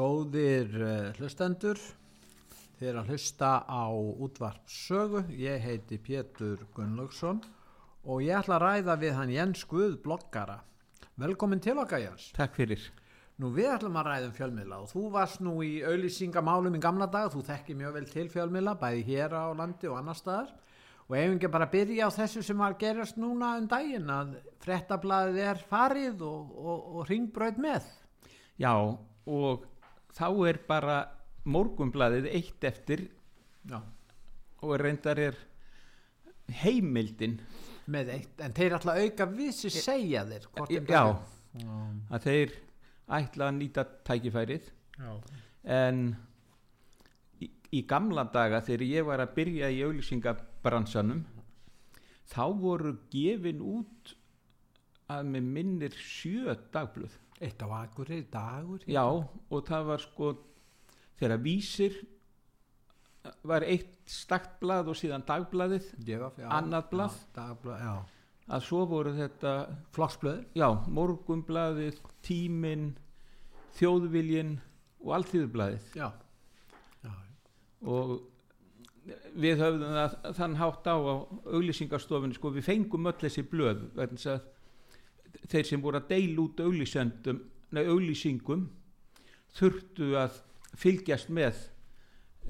Góðir uh, hlustendur, þið er að hlusta á útvarp sögu, ég heiti Pétur Gunnlaugsson og ég ætla að ræða við hann Jens Guð bloggara. Velkomin til okkar Jens. Takk fyrir. Nú við ætlum að ræða um fjölmiðla og þú varst nú í auðlýsingamálum í gamla dag, þú þekkir mjög vel til fjölmiðla, bæði hér á landi og annar staðar og ef ekki bara byrja á þessu sem var gerast núna um daginn að frettablaðið er farið og, og, og ringbröð með. Já, og þá er bara morgumblaðið eitt eftir Já. og reyndar er heimildin. Með eitt, en þeir að auka vissi segja þeir þeim já, það- að þeir ætla að nýta tækifærið. Já. en í, í gamla daga þegar ég var að byrja í auðlýsingabransanum þá voru gefin út að með minnir sjö dagblöð eitt á akureyri dagur Já, og það var sko þegar vísir var eitt stakt blað og síðan dagblaðið Djöf, já, Annað blað? já, dagblað, já. að svo voru þetta flokksblöður já, morgumblaðið, tíminn þjóðviljin og allþýðublaðið já. Já. og við höfðum það, þann hátt á á auglýsingarstofunni sko við fengum öll þessi blöð þess að þeir sem voru að deila út auglýsingum þurftu að fylgjast með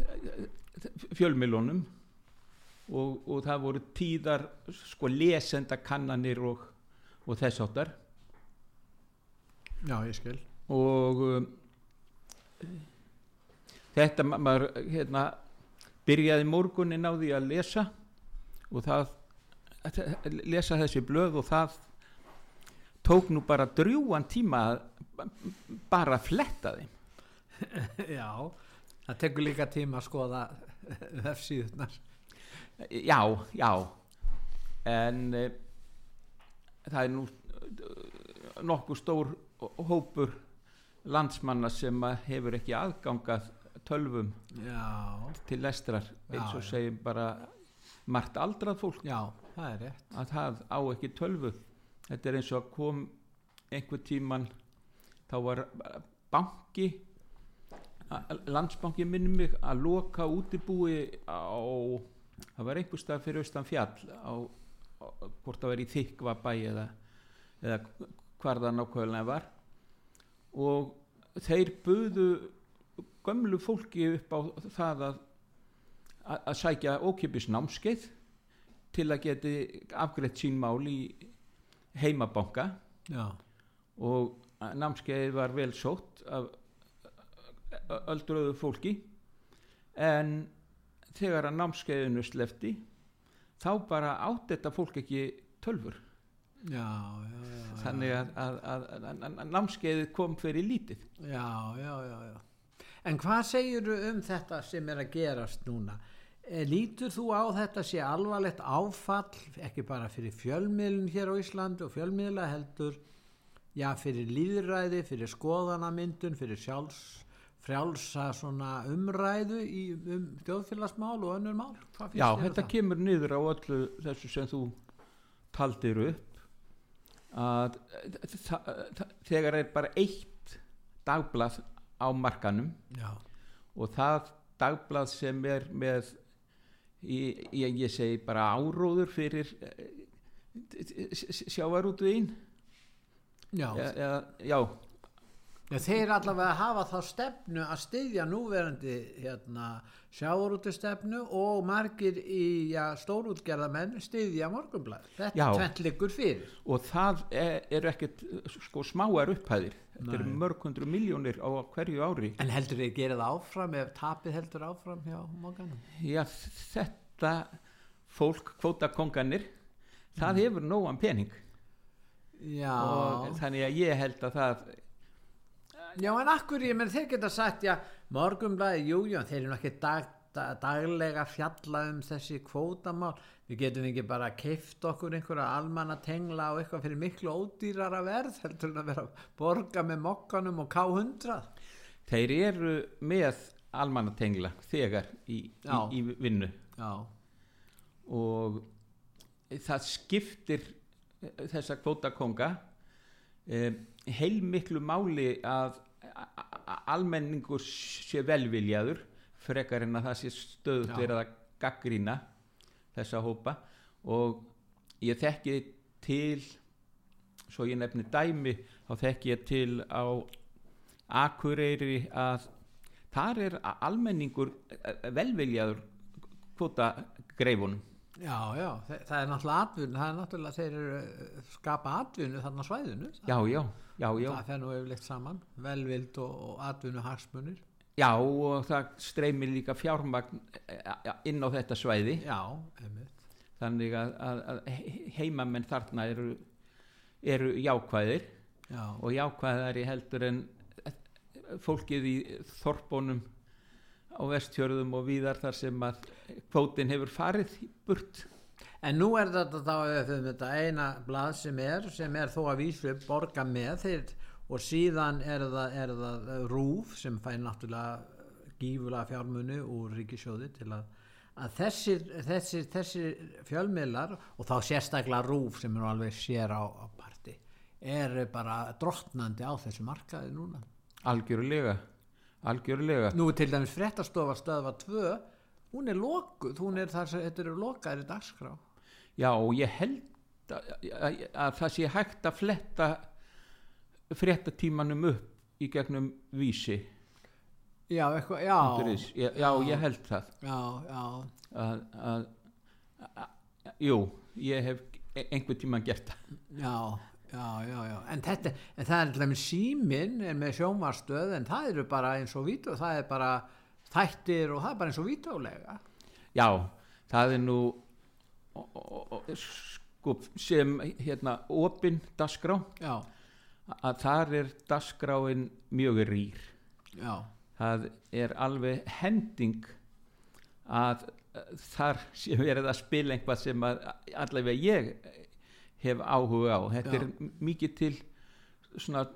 eh, fjölmilónum og, og það voru tíðar sko lesendakannanir og, og þess áttar já, ég skil. Og um, þetta ma- maður hérna byrjaði morgunin á því að lesa og það að lesa þessi blöð og það tók nú bara drjúan tíma bara að fletta þeim. Já, það tekur líka tíma að skoða vefsíðunar já, já. En e, það er nú eh, nokkuð stór hópur landsmanna sem hefur ekki aðgangað tölvum já, til lestrar eins og já. segjum bara margt aldrað fólk. Já, það er rétt. Að það á ekki tölvu þetta er eins og að kom einhver tíman þá var banki landsbanki minnum mig að loka útibúi á það var einhver stað fyrir austan fjall á, á hvort það var í þykvabæ eða, eða hvar það nákvæmlega var. Og þeir buðu gömlu fólki upp á það að að að sækja ókipis námskeið til að geti afgreitt sín mál í heimabanka. Já, og námskeið var vel sótt af öldröðu fólki. En þegar að námskeiðinu slefti þá bara átt þetta fólk ekki tölfur já, já, já þannig að, að, að, að, námskeiðið kom fyrir lítið. Já, já, já, já. En hvað segirðu um þetta sem er að gerast núna lítur þú á þetta sé alvarlegt áfall ekki bara fyrir fjölmiðlun hér á Íslandi og fjölmiðla heldur já, fyrir líðræði, fyrir skoðanamyndun, fyrir sjálfs frjálsa svona umræðu í, um þjóðfélagsmál og önnur mál Já, um þetta það? kemur niður á öllu þessu sem þú taldir upp að þa- þegar er bara eitt dagblað á markanum Já, og það dagblað sem er með ég, ég, ég segi bara áróður fyrir sjávarútvegin já, eða, eða- já Já, þeir allavega hafa þá stefnu að styðja núverandi hérna, sjáurútustefnu og margir í ja, stórútgerðamenn styðja morgunblæð. Þetta Já. tvent liggur fyrir. og það er, er ekkert sko smáar upphæðir þetta eru mörg hundru miljónir á hverju ári En heldur þið gera það áfram ef tapið heldur áfram hjá morganum? já þetta fólk kvótakonganir það hefur nógan pening Já. og þannig að ég held að það Já, en akkur ég menn þeir geta sagt, já, morgunblæði, jú, jú, þeir eru ekki dag, dag, daglega fjalla um þessi kvótamál. Við getum ekki bara keift okkur einhverja almanna tengla og eitthvað fyrir miklu ódýrara verð, heldur en að vera að borga með mokkanum og K100. þeir eru með almannatengla þegar í, í, í vinnu Já, og það skiptir þessa kvótakonga eh, heilmiklu máli að almenningur sé velviljaður frekar en að það sé stöðut verið að gaggrína þessa hópa. Og ég þekki til svo ég nefni dæmi þá þekki ég til á Akureyri að þar er almenningur eh, velviljaður kvóta greifunum já, já, það, er náttúrulega atvinnu, það er náttúrulega þeir skapa atvinnu þarna svæðinu. já, já, já, já. Það fer nú yfirleitt saman, velvild og, og atvinnu hagsmunir. já og það streymir líka fjármagn eh, inn á þetta svæði. Já, þannig að, að, að he- heimamenn þarna eru, eru jákvæðir. Já, og jákvæðari heldur en fólkið í þorpunum á vestjörðum og víðar þar sem að kvótin hefur farið burt En nú er þetta þá þetta eina blað sem er sem er þó að vísu borga með þeir og síðan er það, er það rúf sem fær náttúrulega gífulega fjármuni úr ríkisjóði til að, að þessir, þessir, þessir fjölmiðlar og þá sérstaklega rúf sem er alveg sér á, á parti er bara drottnandi á þessu markaði núna. algjörlega algjörlega Nú til dæmis fréttastofa stöðva 2 hún er lokuð, hún er þar sem þetta eru lokaðir dagskrá. Já og ég held að, að, að það sé hægt að fletta fréttatímanum upp í gegnum vísi Já, eitthvað, já. Já, já ég held það Já, já, að, að, að jú, ég hef einhvern tíma gert það já, já, já, já. En þetta, en það er alltaf með síminn er með sjónvarstöð en það eru bara eins og vító, það er bara þættir og það er bara eins og vítólega. já, það er nú sko, sem hérna opin dasgrá Já, að þar er dasgráin mjög rýr. Já, það er alveg hending að eh, þar sé verið að spila einhvað sem að allavega ég hef áhuga á. Þetta Já. er mikið til svona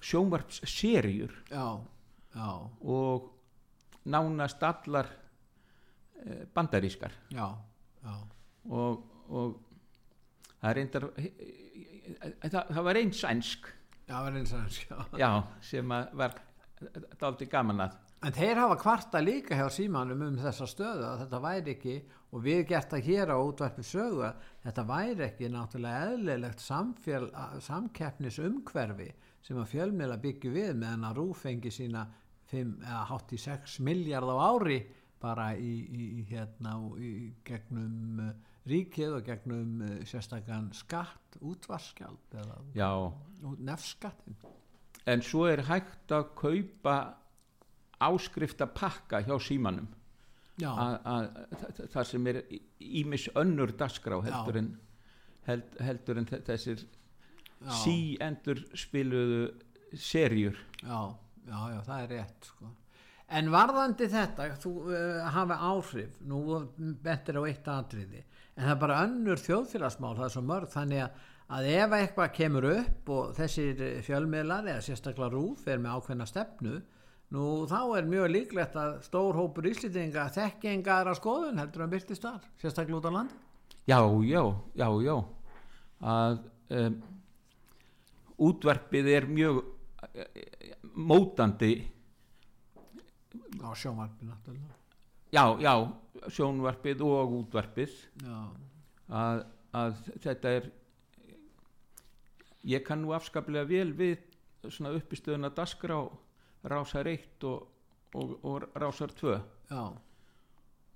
sjónvarpsserjur já, já, og nánast allar eh, bandarískar. Já, já, og, og það er reyndar það, það var einn sænsk já, var og eins, já. já, sem að var dálítið gaman að En þeir hafa kvarta líka hjá símanum um þessa stöðu að þetta væri ekki og við gert það hér á útvarpi sögu að þetta væri ekki náttúrulega eðlilegt samfél, samkeppnis umhverfi sem að fjölmiðla byggju við meðan að rúf fengi sína 5 eða hátt í 6 miljard á ári bara í, í, hérna í gegnum ríkið og gegnum uh, sérstakann skatt, útvarskjald eða nefskattin. en svo er hægt að kaupa áskrifta pakka hjá símanum það sem er ímis önnur dagskrá heldur en, held, heldur en þe- þessir já. sí endur spiluðu serjur Já, já, já, það er rétt sko. En varðandi þetta, þú uh, hafa áhrif, nú bentir á eitt atriði, en það er bara önnur þjóðfélagsmál, það er svo mörg, þannig að, að ef eitthvað kemur upp og þessir fjölmiðlar eða sérstaklega rúf er með ákveðna stefnu, nú þá er mjög líklegt að stór hópur íslýtinga þekki enga aðra skoðun heldur en byrtist þar, sérstaklega út á landi. já, já, já, já að um, útvarpið er mjög eh, mótandi Á sjónvarpi náttúrulega. já, já, sjónvarpið og útvarpið. Að, að þetta er ég kann nú afskaplega vel við svona uppistöðuna dasgrá rásar 1 og, og, og rásar 2 já,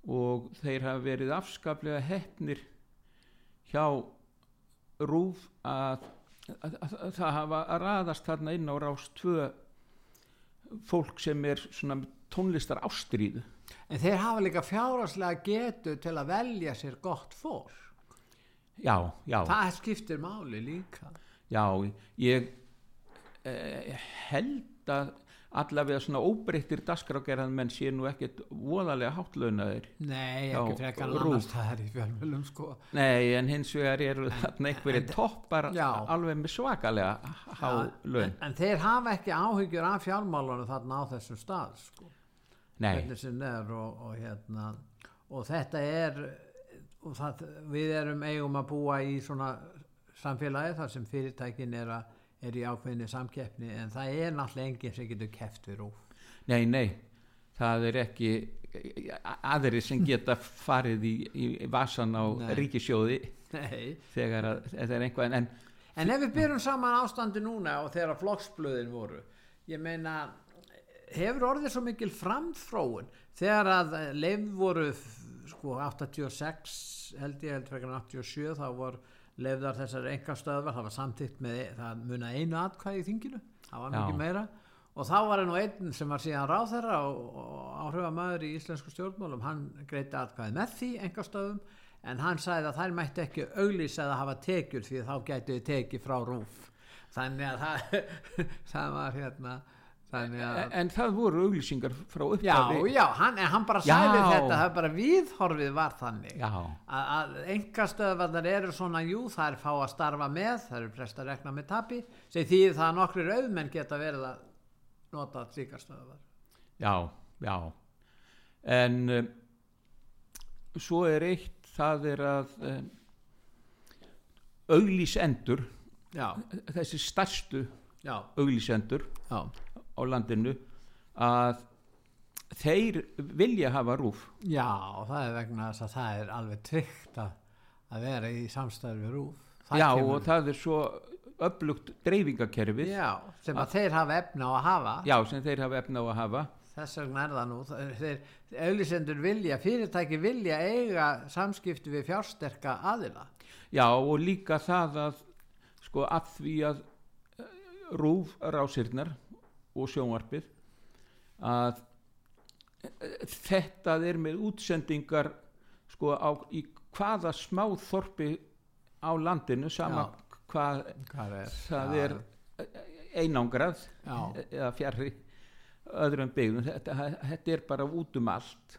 og þeir hafa verið afskaplega hefnir hjá rúf að, að, að, að það hafa að raðast þarna inn á rás 2 fólk sem er svona tónlistar ástríðu en þeir hafa líka fjáraslega getu til að velja sér gott fólk. Já, já, það skiptir máli líka. Já ég eh, held að allavega svona óbreyttir dasgrágerðan menn sé nú ekkert voðalega háttlaunaðir nei, ekki frekar annars það er í fjölmjölum sko. Nei, en hins vegar eru þarna einhverjir toppar já. alveg með svakalega há en, en þeir hafa ekki áhyggjur af fjármálunum þarna á þessum stað sko hvernig sem er og, og hérna og þetta er og það, við erum eigum að búa í svona samfélagi þar sem fyrirtækin er, að, er í ákveðinni samkeppni en það er náttúrulega enginn sem getur keft við rúf nei, nei, það er ekki aðri sem geta farið í, í vasan á Nei. ríkisjóði Nei. þegar að, þetta er einhvað en en ef við byrjum saman ástandi núna og þegar flokksblöðin voru ég meina hefur orðið svo mikil framþróun þegar að leif voru sko 86 held ég held en 87 þá voru leifðar þessar engastöðvar það var samtitt með það muna einu atkvæði í þinginu það var mikið meira. Og þá var nú einn sem var síðan ráðherra og, og áhrifa maður í íslensku stjórnmálum hann greiti atkvæði með því engastöðum en hann sagði að þær mætti ekki auglýsa eða hafa tekjur því þá gætu þið tekið frá rúf þannig að það, það var hérna að en það voru auglýsingar frá já, upphafi. Já, hann, en hann bara Já. sagði þetta það bara viðhorfið var þannig. Já, að, að engastöðvarnar eru svona jú, það er fá að starfa með það eru prest að rekna með tapi sem því það að nokkrir auðmenn geta verið að nota slíkar stöðvar. Já, já. En um, svo er eitt það er að um, auglýsendur já, þessi stærstu já, auglýsendur já, á landinu að þeir vilja hafa rúf já það er vegna þess að það er alveg tryggt að, að vera í samstæður við rúf Það já kemur- og það er svo öflugt dreifingakerfið já, sem að þeir hafa efna á að hafa. Já, sem þeir hafa efna á að hafa. Þess vegna er það nú þeir auðlisendur vilja, fyrirtæki vilja eiga samskipti við fjársterka aðila. Já og líka það að sko að því að eh, rúf rásirnar og sjónvarpið að eh, þetta er með útsendingar sko á í hvaða smáþorpi á landinu sama hvað hvað er það Já, er einangrað Já. eða fjarrri öðrum byggðum. Þetta, þetta er bara út um allt.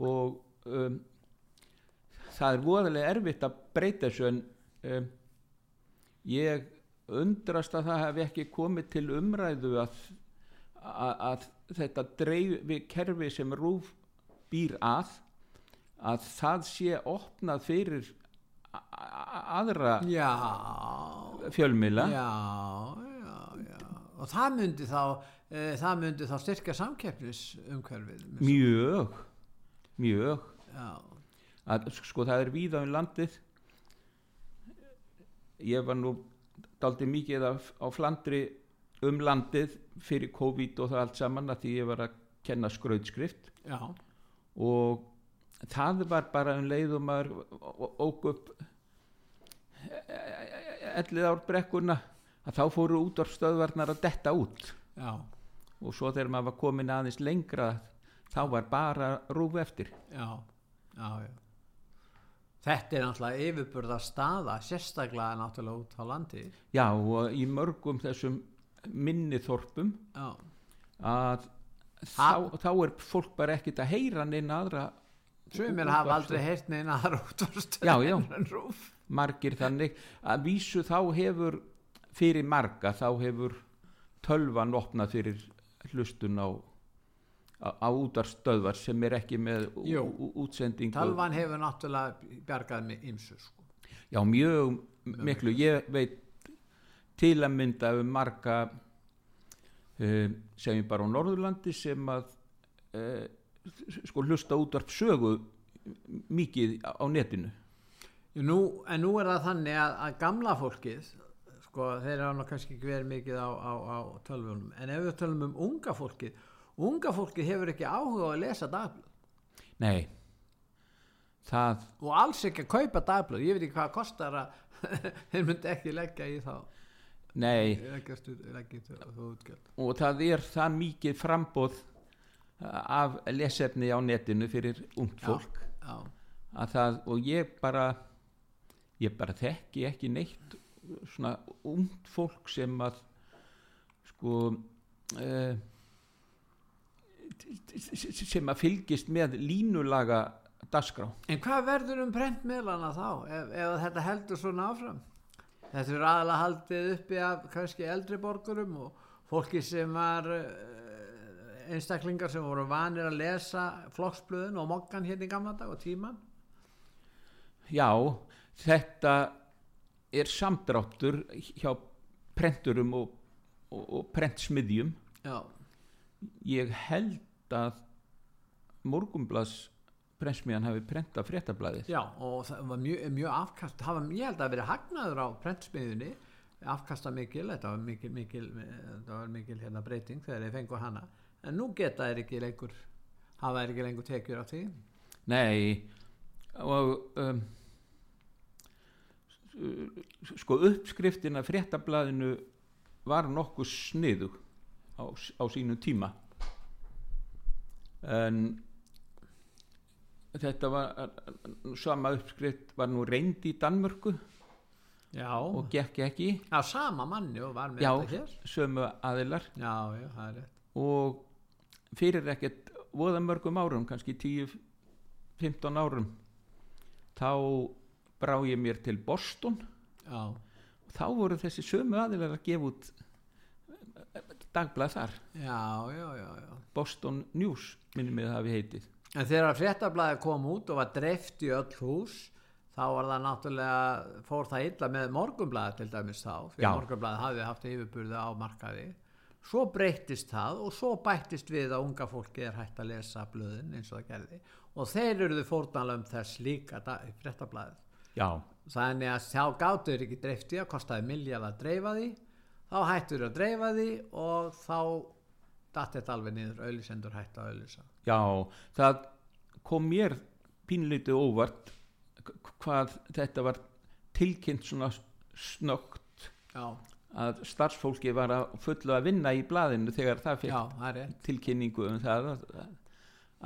Og um, það er voðalega erfitt að breyta þessu en um, ég undrast að það hef ekki komið til umræðu að, að, að þetta dreifi kerfi sem rúf býr að að það sé opnað fyrir aðra já, fjölmiðla. Já, já, já. Og það myndi þá e, það myndi þá styrka samkeppnis umhverfið mjög mjög. Að sko það er víða um landið. Ég var nú daldið mikið af, á flandri um landið fyrir COVID og það allt saman að því ég var að kenna skrautskrift. Já, og það var bara um leið og maður ó- ók upp ellið ár brekkuna að þá fóru út á stöðvarnar að detta út. Já, og svo þegar maður var komin aðeins lengra þá var bara rúf eftir. Já, já, já. Þetta er náttúrulega yfirburða staða, sérstaklega náttúrulega út á landi. já og í mörgum þessum minni þorpum Já, að þá, þá er fólk bara ekkit að heyra neina aðra sumir hafa aldrei heyrt neina aðra útvarstöð Já, já. en rúf. margir þannig að vísu þá hefur fyrir marga þá hefur tölvan opnað fyrir hlustun á á, útarstöðvar sem er ekki með Jú. útsendingu. Talvan hefur náttúrulega bjargað með ymsu sko. já mjög miklu. ég veit til að mynda um marga uh, segjum bara á Norðurlandi sem að uh, sko hlusta útvarp sögu mikið á netinu. Nú, en nú er það þannig að, að gamla fólkið sko þeir nú kannski ekki verið mikið á, á, á tölvunum. En ef við tölum um unga fólkið unga fólkið hefur ekki áhuga að lesa dagblöð. Nei. Það, og alls ekki að kaupa dagblöð. Ég veit ekki hvað kostar að þeir myndi ekki leggja í þá. Nei. Leggja stu- leggja í þau þau útgjöld. Og það er það mikið frambóð af lesefni á netinu fyrir ungt fólk. já, að það, og ég bara ég bara þekki ekki neitt svona ungt fólk sem að sko uh, sem að fylgist með línulaga dagskrá En hvað verður um prentmiðlana þá ef, ef þetta heldur svona áfram? Þetta er aðalega haldið uppi af kannski eldri borgurum og fólki sem var eh, einstaklingar sem voru vanir að lesa flokksblöðun og mokkan hérna í gamla dag og tíman. já, þetta er samdráttur hjá prenturum og, og, og prentsmiðjum Já, ég held að morgumblads prentsmiðjan hafi prentað fréttablaðið. Já og það var mjög, mjög afkast, það var, ég held að verið hagnaður á prentsmiðjunni, afkasta mikil, þetta var mikil, mikil, þetta var mikil hérna breyting þegar þeir fengu hana, en nú geta þeir ekki lengur, hafa þeir ekki lengur tekjur á því. Nei og um, sko uppskriftin af fréttablaðinu var nokkuð sniðu á, á sínu tíma en þetta var sama uppskrift var nú reynd í Danmörku. Já, og gekk ekki. Já, sama manni og var með já, þetta hér. sömu aðilar. Og fyrir ekkert voða mörgum árum, kannski 10-15 árum þá brá ég mér til Boston. Já, og þá voru þessi sömu aðilar að gefa út dagblað þar já, já, já, já. Boston News minnum við það hafi heitið En þegar fréttablaði kom út og var dreift í öll hús, þá var það náttúrulega, fór það illa með morgunblaði til dæmis þá, fyrir morgunblaði hafði haft yfirburði á markaði. Svo breyttist það og svo bættist við að unga fólki er hægt að lesa blöðin eins og það gerði. Og þeir eruðu fórnalum þess líka já, Þannig að þá gáttu þeir ekki dreift í að kostaði miljard að dreifa því, þá hættu þeir að dreifa því og þá datt þetta alveg niður, auðlisendur hættu að auðlisa. já það kom mér pínlítið óvart hvað þetta var tilkynnt svona snögt Já, að starfsfólki var að fullu að vinna í blaðinu þegar það fekk tilkynningu um það að,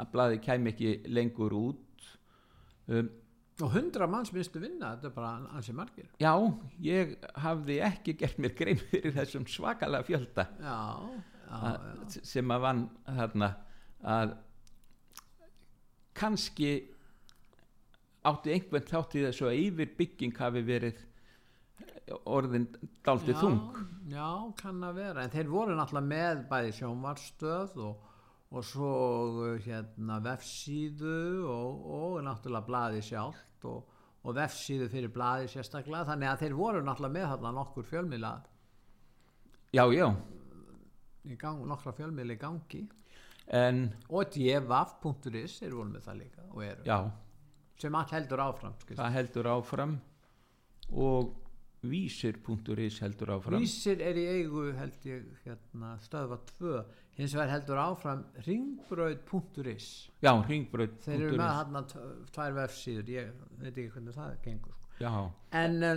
að blaði kæmi ekki lengur út. Um, Og hundra manns minnstu vinna, þetta er bara ansi margir. já, ég hafði ekki gert mér grein fyrir þessum svakalega fjölda Já, já, að, já. sem að vann þarna að kannski átti einhvern þátt í þessu að yfirbygging hafi verið orðin Já, þung Já, kann að vera. En þeir voru náttúrulega með bæði sjónvarstöð og, og svo uh, hérna vefsíðu og, og náttúrulega blaði sjálft og, og vefsíðu fyrir blaði sérstaklega. Þannig að þeir voru náttúrulega með þarna nokkur fjölmila já, já, gang, nokkra fjölmila í gangi. en Og djevaf.is þeir voru með það líka eru. já, Sem allt heldur áfram. skilst. það heldur áfram og vísir.is heldur áfram Vísir er í eigu held ég hérna, stöðva 2 hins vegar heldur áfram ringbraut.is já, ringbraut þeir eru með hann tvær vefsíður ég veit ekki hvernig það gengur sko. já, en uh,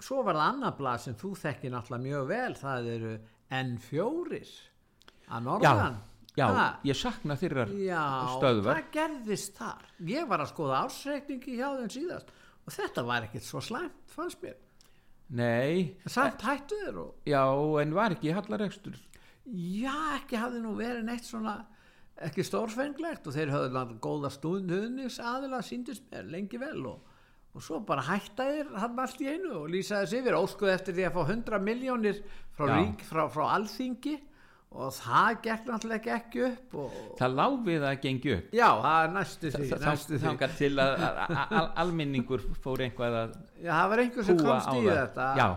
svo var það annar blað sem þú þekki náttúrulega mjög vel það eru N4 að norðan já, Ha? ég sakna þeirrar Já, stöðvar hvað gerðist þar? Ég var að skoða ársreikningi hjá þeim síðast og þetta var ekkert svo slæmt, fannst mér. Nei, Samt hættu þér og já, en var ekki hallarekstur? Já, ekki hafði nú verið neitt svona ekki stórfenglegt og þeir höfðu náttúrulega góða stuðnings aðila síndist mér lengi vel og, og svo bara hætta þeir hann allt í einu og lýsaði sig yfir óskuð eftir því að fá 100 miljónir frá, frá, frá alþingi og það gekk náttúrulega ekki upp það lá við að gengi upp já, það er næstu því, því. þangar til að, að almenningur fór einhvað að Já, það var einhver sem komst í það. þetta Já.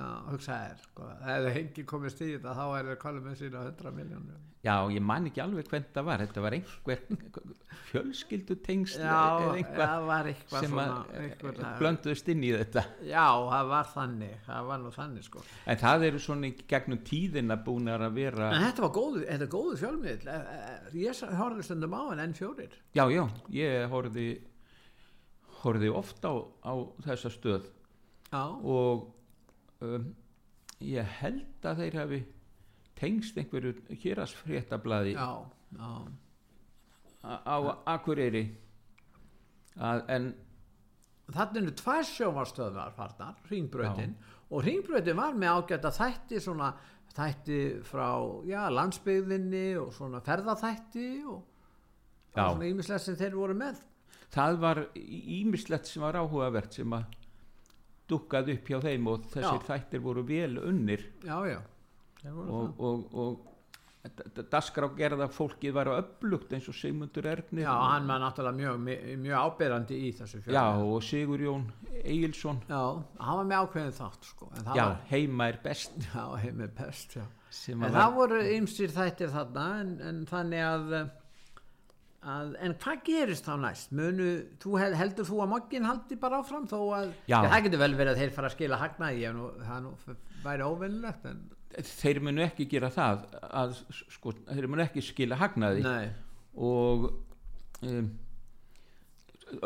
Já, hugsaði þér, sko, ef það hengi komist í þetta þá er það kvalið með sína 100 miljónir já, ég man ekki alveg hvern það var. Þetta var einhver fjölskyldutengsl já, eða eitthvað það var eitthvað sem eitthvað, blönduðust inn í þetta. Já, það var þannig það var nú þannig sko. En það eru svona í gegnum tíðina búinar að vera en þetta var góðu, þetta er góðu fjölmiðl ég horfði stundum á en enn fjórir. Já, já, ég horfði horfði ofta á, á þessa stöð. Já, og um, ég held að þeir hafi tengst einhverju hérasfréttablaði já, já. á Akureyri. Að, en Þannig eru tvær sjómarstöðvar farnar, ringbröðin og ringbröðin var með ágæta þætti svona þætti frá já, landsbyggðinni og svona ferðaþætti og, Já. svona ímislegt sem þeir voru með. Það var ímislegt sem var áhugavert sem að dukkaði upp hjá þeim og þessir Já. þættir voru vel unnir. Já, já og, og, og dasgrá gerða fólkið var öflugt eins og Sigmundur Ernir já, hann var náttúrulega mjög, mjög, mjög ábyrrandi í þessu Já, fjölmiðli. og Sigur Jón Egilson já, hann var með ákveðin þátt sko, en já, var heima er best já, heim er best já. en að það voru ymsir þættir þarna en, en þannig að, að en hvað gerist þá næst Munu, þú hel, heldur þú að moggin haldi bara áfram þó að Já. það getur vel verið að þeir fara að skila hagnaði nú, það nú væri óvinnlegt en þeir munu ekki gera það að, sko, þeir munu ekki skila hagnaði nei og um,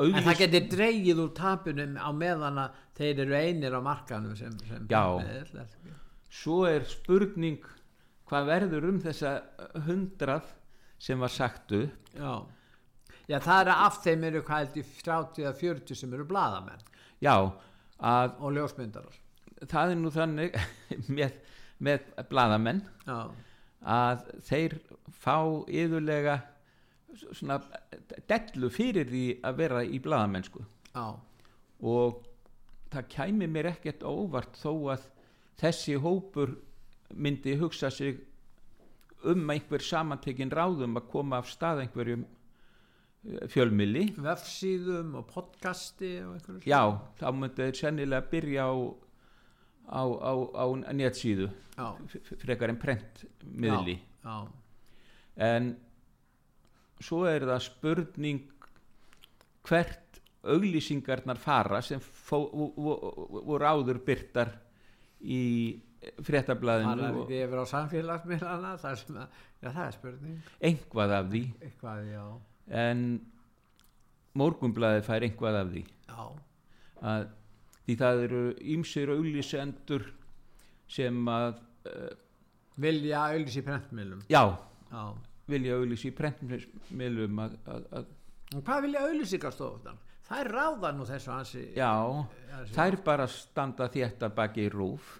En það getur dreigið úr tapunum á meðan að þeir eru einir á markanum sem, sem Já. svo er spurning hvað verður um þessa hundrað sem var sagt upp Já. Já, það er af þeim eru hvað held í 30 eða 40 sem eru bladamenn já, að og ljósmyndarar. það er nú þannig með, með bladamenn Já, að þeir fá yðurlega svona dellu fyrir því að vera í bladamennsku já, og það kæmi mér ekkert óvart þó að þessi hópur myndi hugsa sig um einhver samantekin ráðum að koma af stað einhverjum eh, fjölmili vefsíðum og podcasti og já, þá myndi þeir sennilega byrja á á, á, á netsíðu. Já, frekar en prentmiðli já, en svo er það spurning hvert auglýsingarnar fara sem fó, vo- vo- voru áður byrtar í það er ekki yfir á samfélagsmiðlana, það já, það er spurning. einhvað af því. Eitthvað, já, en morgunblaðið fær einhvað af því. Já, að því það eru ýmsir auglýsendur sem að uh, vilja auðlýs í prentmiðlum. já, Já. vilja auglýsi í prentmiðlum að, að, að hvað vilja auðlýsingarstofan? Það er ráða nú þessu hansi. já, þessu- þær bara standa þétt að baki í rúf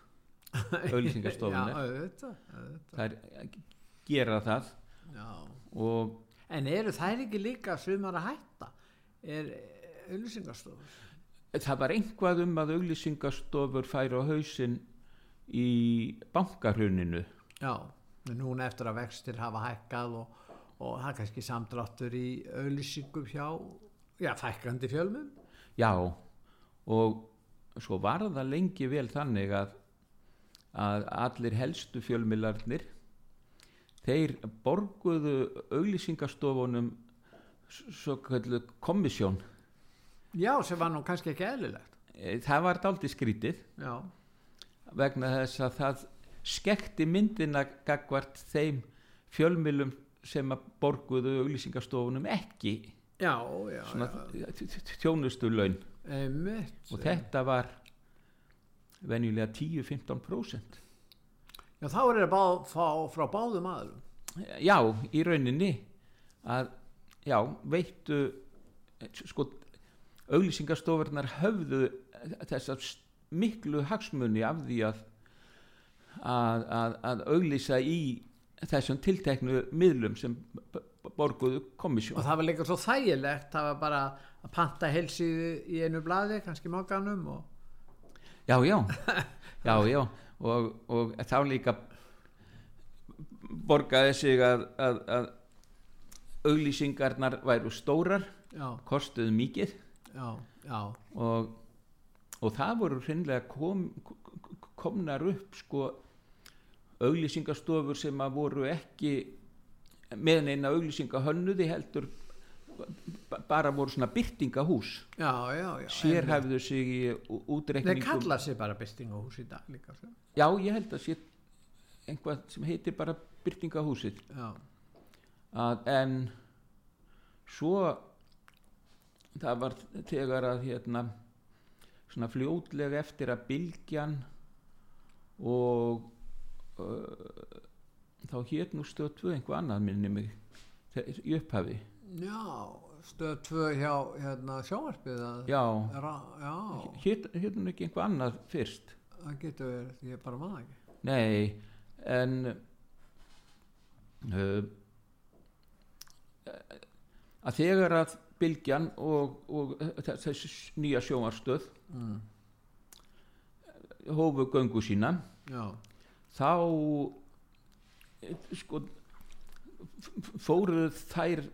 Já, auglýsingarstofunar auðvitað, auðvitað. þær gera það En eru þær ekki líka sumar að hætta? Er auðlýsingarstofur? Það var einhvað um að auglýsingastofur færi á hausinn í bankarhruninu Já, en núna eftir að vextir hafa hækkað og, og það er kannski samdráttur í auðlýsingum hjá, já, fækkandi fjölmum. já og svo var það lengi vel þannig að, að allir helstu fjölmilarnir þeir borguðu auglýsingastofunum svo kallu komissjón Já, sem var nú kannski ekki eðlilegt. Eh, það var dálítið skrítið Já, vegna þess að það skekti myndina gagvart þeim fjölmilum sem að borguðu auglýsingastofunum ekki já, já, svona já. þjónustu laun og þetta var venjulega 10-15% Já, þá er bá, fá, frá báðum aðlum. já, í rauninni að, já, veittu sko auglýsingastofurnar höfðu þessar s- miklu hagsmunni af því að að, að, að auglýsa í þessum tilteknu miðlum sem borguðu Og komissjón það var líka svo þægilegt, það var bara að panta helsíðu í einu blaði, kannski mokkanum og... já, já, já, já. Og, og þá líka borgaði sig að, að, að auglýsingarnar væru stórar Já, kostuðu mikið já, já, og, og það voru hreinlega kom, komnar upp sko auglýsingastofur sem að voru ekki með neina auglýsinga hönnuði heldur ba- bara voru svona byrtingahús já, já, já sérhæfðu sig í útreikningum. Kalla sér bara byrtingahús í dag líka já ég held að sé einhvað sem heitir bara byrtingahúsið Já, að, en svo það var þegar að hérna svona fljótlega eftir að bylgjan og uh, þá hétt nú stöð tvö einhvað annað minni mig í upphafi. Já stöð tvö hjá hérna, sjónvarpið að, já, já, hétt nú ekki einhvað annað fyrst? Það getur verið ég bara maður ekki. Nei, en uh, að þegar að bylgjan og, og þessi nýja sjónvarstöð mm. hófu göngu sína. Já, þá sko f- fóru þær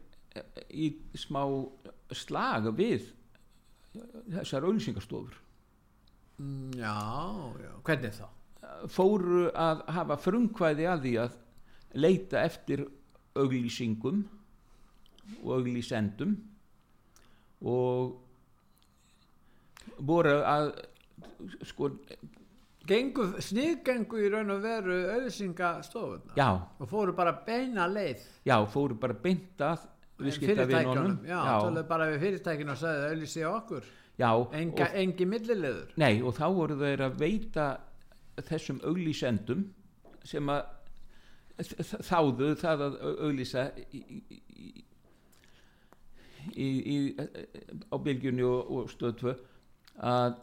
í smá slag við þessar auðlýsingastofur Mm, já, já. Hvernig þá? fóru að hafa frumkvæði að því að leita eftir auglýsingum og auglýsendum og voru að sko, Gengu, sniðgengu í raun og veru auðsingastofuna og fóru bara beina leið. Já, fóru bara beint að viðskiptavinunum. fyrirtækjunum, já, töluðu bara við fyrirtækinu og sagði á okkur. Já, Enga, og, engi millilegur nei, og þá voru þeir að veita þessum auglýsendum sem að þáðu það að au- auglýsa í, í, í, í, á bylgjunni og, og stöð 2 að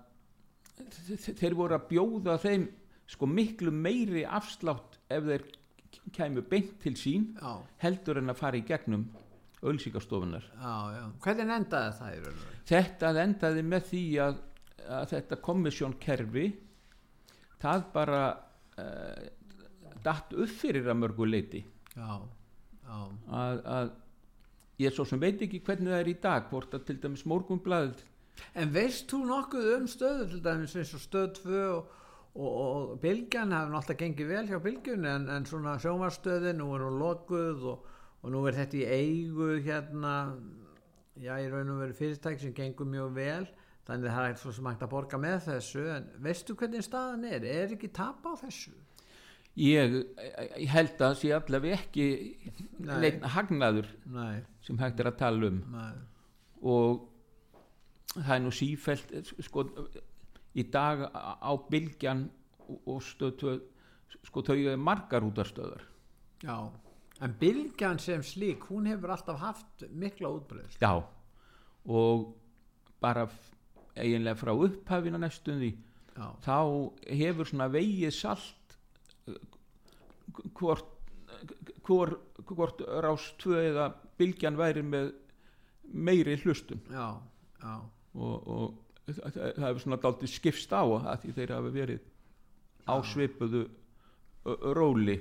þeir voru að bjóða þeim sko miklu meiri afslátt ef þeir kæmu beint til sín já, heldur en að fara í gegnum já, hvernig endaði það í raun og veru? þetta endaði með því að, að þetta komissjónkerfi það bara uh, datt upp fyrir að mörgu leiti já, já, að, að ég svo sem veit ekki hvernig það er í dag hvort að til dæmis morgunblaðið En veist þú nokkuð um stöðu til dæmis eins og stöð 2 og, og, og bylgjan hafi náttúrulega gengið vel hjá bylgjunni en, en svona sjómarstöðin nú er hún lokuð og, og nú er þetta í eigu hérna. Já í raun og veru fyrirtæk sem gengur mjög vel þannig það er eitthvað sem hægt að borga með þessu en veistu hvernig staðan er? Er ekki tap á þessu ég, ég held að sé allavega ekki Nei. neitt hagnaður nei, sem hægt er að tala um. Nei, og það er nú sífælt sko, í dag á bylgjan og- stöð sko þau eru margar útarstöðar já. En bylgjan sem slík hún hefur alltaf haft mikla útbreyðslu já. Og bara eiginlega frá upphafina næstum því já, þá hefur svona vegið salt eh, hvort hvort, rás tvö eða bylgjan væri með meiri hlustun. Já, já. Og, og það, það hefur svona daldið skipst á að því þeir hafa verið á svipuðu ö- róli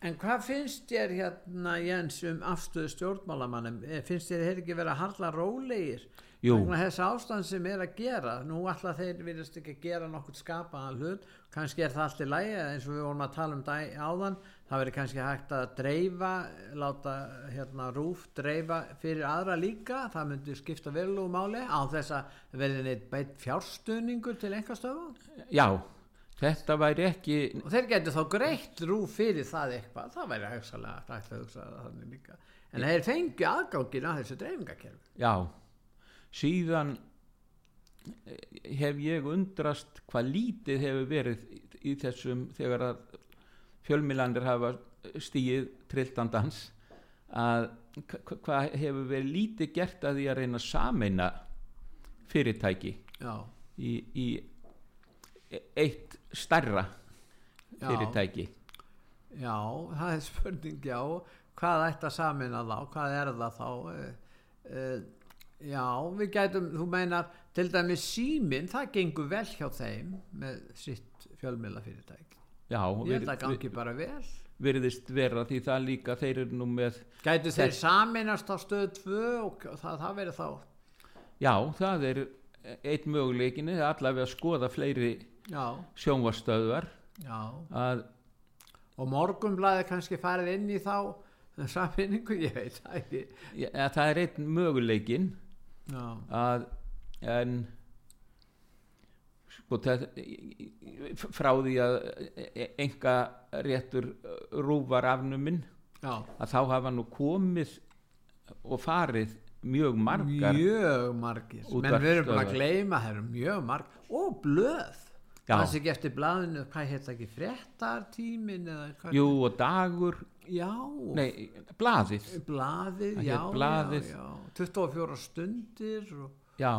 En hvað finnst þér hérna Jens um afstöðu stjórnmálamannum? Eh, Finnst þér þeir ekki vera harla rólegir? Jú. Vegna þess ástand sem er að gera. Nú alltaf þeir virðast ekki að gera nokkuð skapaðan hlut. Kannski er það allt í lægi eins og við vorum að tala um dag áðan. Það verður kannski hægt að dreifa, láta hérna rúf dreifa fyrir aðra líka. Það myndi skipta verulegu máli á þess að verði neitt beitt fjárstuðningur til einhverstöfa. já, þetta væri ekki og þeir getur þá greitt rúf fyrir það eitthvað. Það væri hugsalega en þeir fengi aðgangin að þessu dreifingakerfi. Já, síðan eh, hef ég undrast hvað lítið hefur verið í, þessum þegar að fjölmilandir hafa stíið trilltandans að hva- hva- hvað hefur verið lítið gert að því að reyna að sameina fyrirtæki í, í e- eitt stærra Já. fyrirtæki. Já, það er spurning já, hvað ætti að samina þá? Hvað er það þá? Uh, uh, já, við gætum þú meinar, til dæmis símin það gengur vel hjá þeim með sitt fjölmjöla fyrirtæki já, ég held að gangi bara vel. virðist vera því það líka þeir eru nú með gætu þeir saminast á stöð 2 og það, það verið þá? Já, það er eitt möguleikinni allavega að skoða fleiri að og morgunblæði kannski farið inn í þá samfinningu, ég veit það ekki. Ja, það er einn möguleikin já, að en sko það, frá því að enga réttur rúvar afnuminn já, að þá hafa nú komið og farið mjög margar mjög margir. Menn við erum bara að gleyma það eru mjög marg og blöð. Það sé ekki eftir blaðinu, hvað heit það ekki hvað? Jú og dagur. Já, nei, blaðið. Blaðið, Það já, Blaðið. já, já 24 stundir og, já,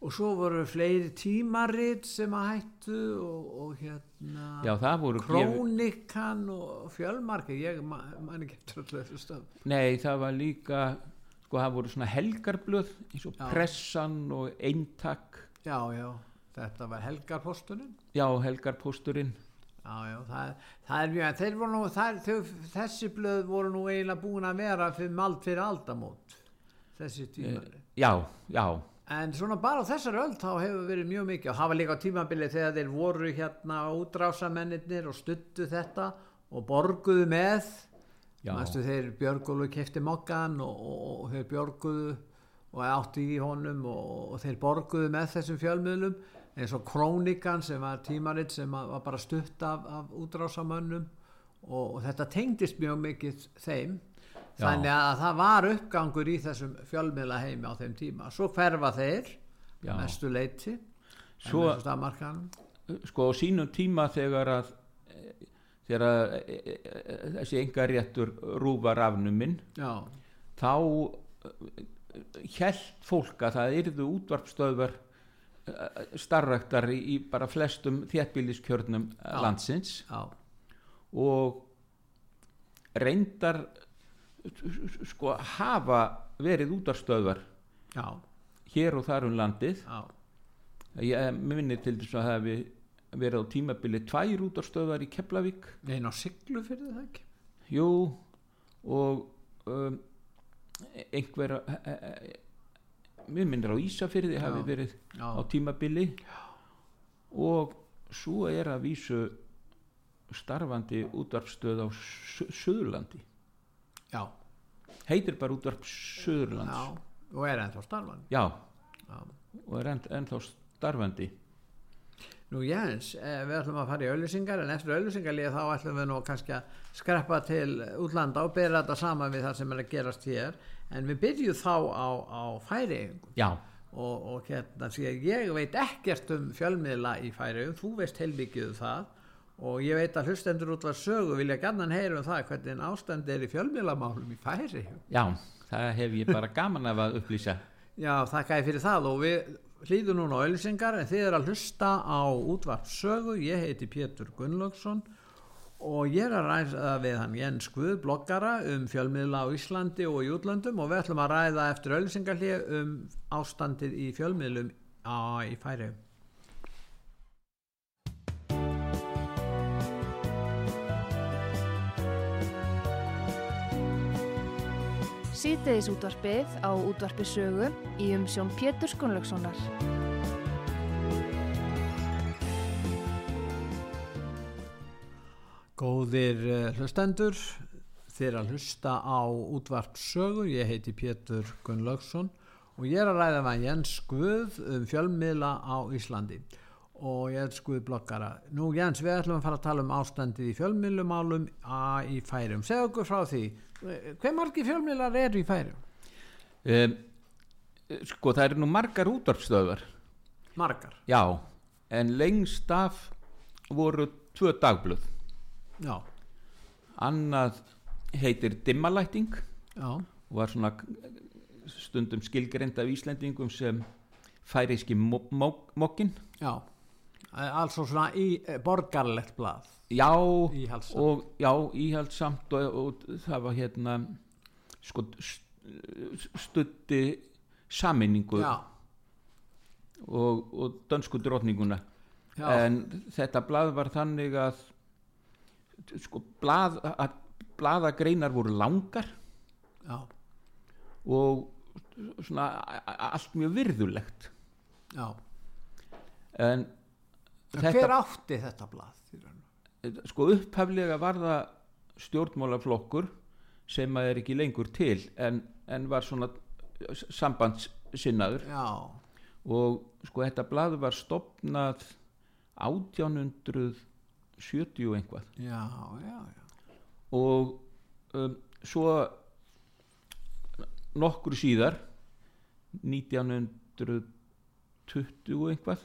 og svo voru fleiri tímarit sem að hættu og, og hérna já það voru gefið- krónikan og fjölmarki ég man, ekki eftir þessu stöð nei það var líka sko það voru svona helgarblöð eins og pressan og eintak. Já, já, þetta var helgarposturinn já, helgarpósturinn. Já, já, það, það er mjög, þeir voru nú, það, þau, þessi blöð voru nú eiginlega búin að vera fyrir mald fyrir aldamót, þessi tímari. já, já, En svona bara á þessari öll þá hefur verið mjög mikið og var líka á tímabili þegar þeir voru hérna útrásamennir og stuttu þetta og borguðu með, já, Manstu, þeir Björgólu kefti mokkan og, og, og þeir björguðu og átti í honum og, og þeir borguðu með þessum fjölmiðlum eins og Krónikan sem var tímaritt sem var bara stutt af, af útrásamönnum og, og þetta tengdist mjög mikið þeim Já. þannig að það var uppgangur í þessum fjölmiðla heimi á þeim tíma svo hverfa þeir Já. mestu leiti Svo- sko á sínum tíma þegar að eh, þegar að eh, eh, þessi enga réttur rúvar afnuminn já, þá held fólk að það yrðu útvarpstöðvar starraktar í, í bara flestum þéttbýliskjörnum Já. landsins. Já, og reyndar sko hafa verið útvarpstöðvar já, hér og þar um landið. Ég minni til þess að hefði verið á tímabili tvær útvarpstöðvar í Keflavík. Neina á siglu fyrir það ekki? Jú og um, einhver eh, eh, mér minnir á Ísafyrði hafi verið já, á tímabili. Og svo er að vísu starfandi útvarpstöð á Su- Suðurlandi. Já, heitir bara útvarp Suðurlands. Og er ennþá starfan já, já. og er enn, ennþá starfandi. Nú Jens, eh, við ætlum að fara í auðlýsingar en eftir auðlýsingarlið þá ætlum við nú kannski að skreppa til útlanda og byrja þetta saman við það sem er að gerast hér en við byrjum þá á, á færiðingum já, og, og hérna því að ég veit ekkert um fjölmiðla í færiðum, þú veist heilmikið um það. Og ég veit að hlustendur út var sögu vilja gannan heyra um það hvernig ástand er í fjölmiðlamálum í færiðum já það hef ég bara gaman af að upplýsa. Já, þakka ég fyrir það. Og við hlýðum núna á auðlýsingar en þið er að hlusta á útvarp sögu, ég heiti Pétur Gunnlaugsson og ég er að ræða við hann Jens Guð, bloggara um fjölmiðla á Íslandi og í útlöndum og við ætlum að ræða eftir auðlýsingarlið um ástandið í fjölmiðlum á, í færi. Síðdeðis útvarpið á útvarpi sögu í umsjón Pétur Skunlökssonar. Góðir uh, hlustendur, er að hlusta á útvarp sögu, ég heiti Pétur Gunnlaugsson og ég er að ræða með Jens Guð um fjölmiðla á Íslandi og Jens Guð bloggara. Nú Jens, við ætlum að fara að tala um ástandið í fjölmiðlumálum að í færum. Segð okkur frá því, hver margi fjölmiðlar eru í færum? um, sko það eru nú margar útvarpstöðvar Margar. já, en lengst af voru tvö dagblöð Já, annað heitir dimmalætting já, og var svona stundum skilgreind af Íslendingum sem færiski mokkin já. Altså svona í eh, borgarlegt blað. já, Íhaldssamt. og já, íhaldsamt og, og það var hérna sko st- stutti saminningu Já, og, og dönsku drotninguna já, en þetta blað var þannig að sko blað, blaðagreinar voru langar Já. og svona allt mjög virðulegt Já. en þetta, hver átti þetta blað eh, sko upphaflega var það stjórnmálaflokkur sem að er ekki lengur til en, en var svona eh, sambandssinnaður og sko þetta blað var stopnað 1800 70 einhvað já, já, já. og um, svo nokkur síðar 1920 einhvað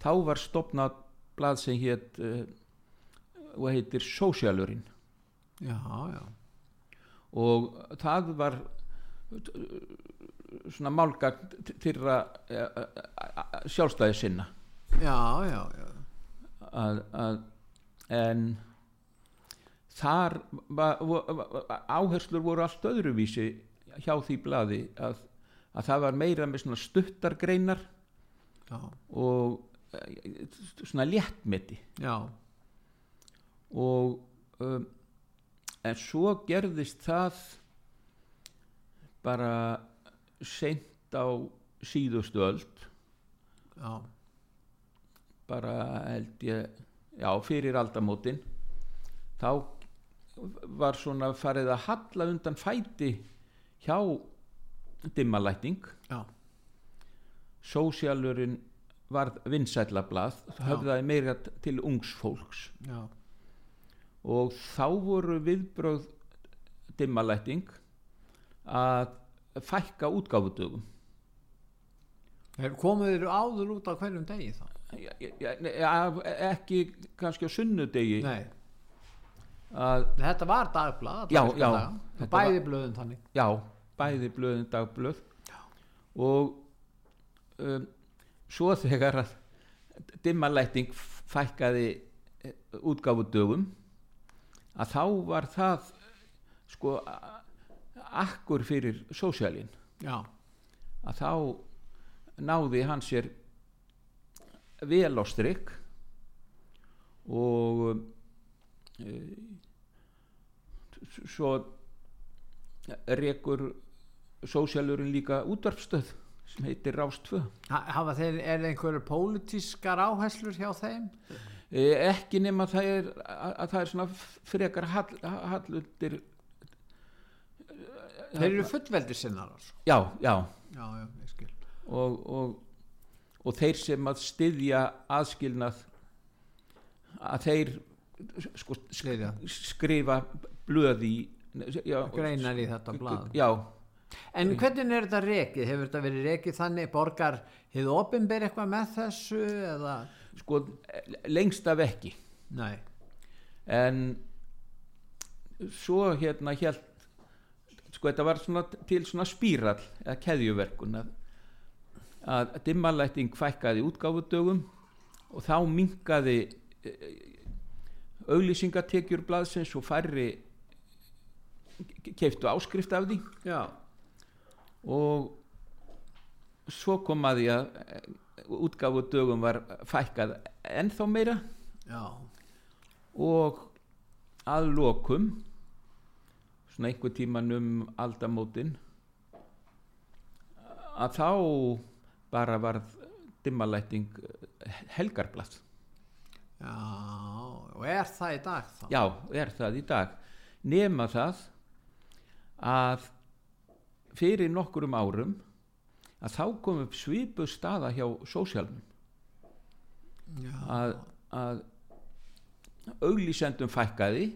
þá var stopnað blad sem hétt uh, og heitir Sósialurinn og það var uh, svona málgagn til að uh, uh, sjálfstæði sinna já, já, já að, að, en þar áherslur voru allt öðruvísi hjá því blaði að, að það var meira með svona stuttargreinar já, og eh, svona léttmeti. Og um, en svo gerðist það bara seint á síðustu öld. Já. Bara held ég já, fyrir aldamótin þá var svona farið að halla undan fæti hjá dimmalætning já. sósjálurinn varð vinsællablað höfðaði meira til ungs fólks já. og þá voru viðbröð dimmalætning að fækka útgáfudögum komuð þér áður út á hverjum degi þá? Ekki kannski á sunnudegi. Nei, að þetta var dagblað alla Já, já, þetta Bæði blöðin þannig. Já, bæði blöðin dagblöð. Og um, svo þegar að dimmalætting fækkaði eh, útgáfudögum að þá var það sko akkur fyrir sósjálin Já, að þá náði hann sér vel á strikk og e, svo rekur sósjálurinn líka útvarpstöð sem heitir Rás 2 Ha- þeir, er einhverju pólitískar áherslur hjá þeim? e, ekki nema það er að, að það er svona frekar hall, hallundir Þeir eru fullveldir sinnar altså. já, já Já, já, og, og, og þeir sem að styðja aðskilnað að þeir sko, sk skrifa blöð í já, Greinar í þetta blað. Já, En hvernig er þetta rekið? Hefur þetta verið rekið þannig borgar hið opinber eitthvað með þessu eða? sko lengst af ekki. Nei, en svo hérna hélt sko þetta var svona til svona spírall eða keðjuverkun að, að dimmalætting fækkaði útgáfudögum og þá minkaði auglýsingatekjur blaðsins og færri keiftu áskrift af því. Já, og svo kom að því að útgáfudögum var fækkað ennþá meira. Já, og að lokum svona einhver tíman um aldamótin að þá bara varð dimmalætting helgarblað. Já og er það í dag þá? já, er það í dag. Nema það að fyrir nokkurum árum að þá kom upp svipu staða hjá sósjálfum Já, að, að auglýsendum fækkaði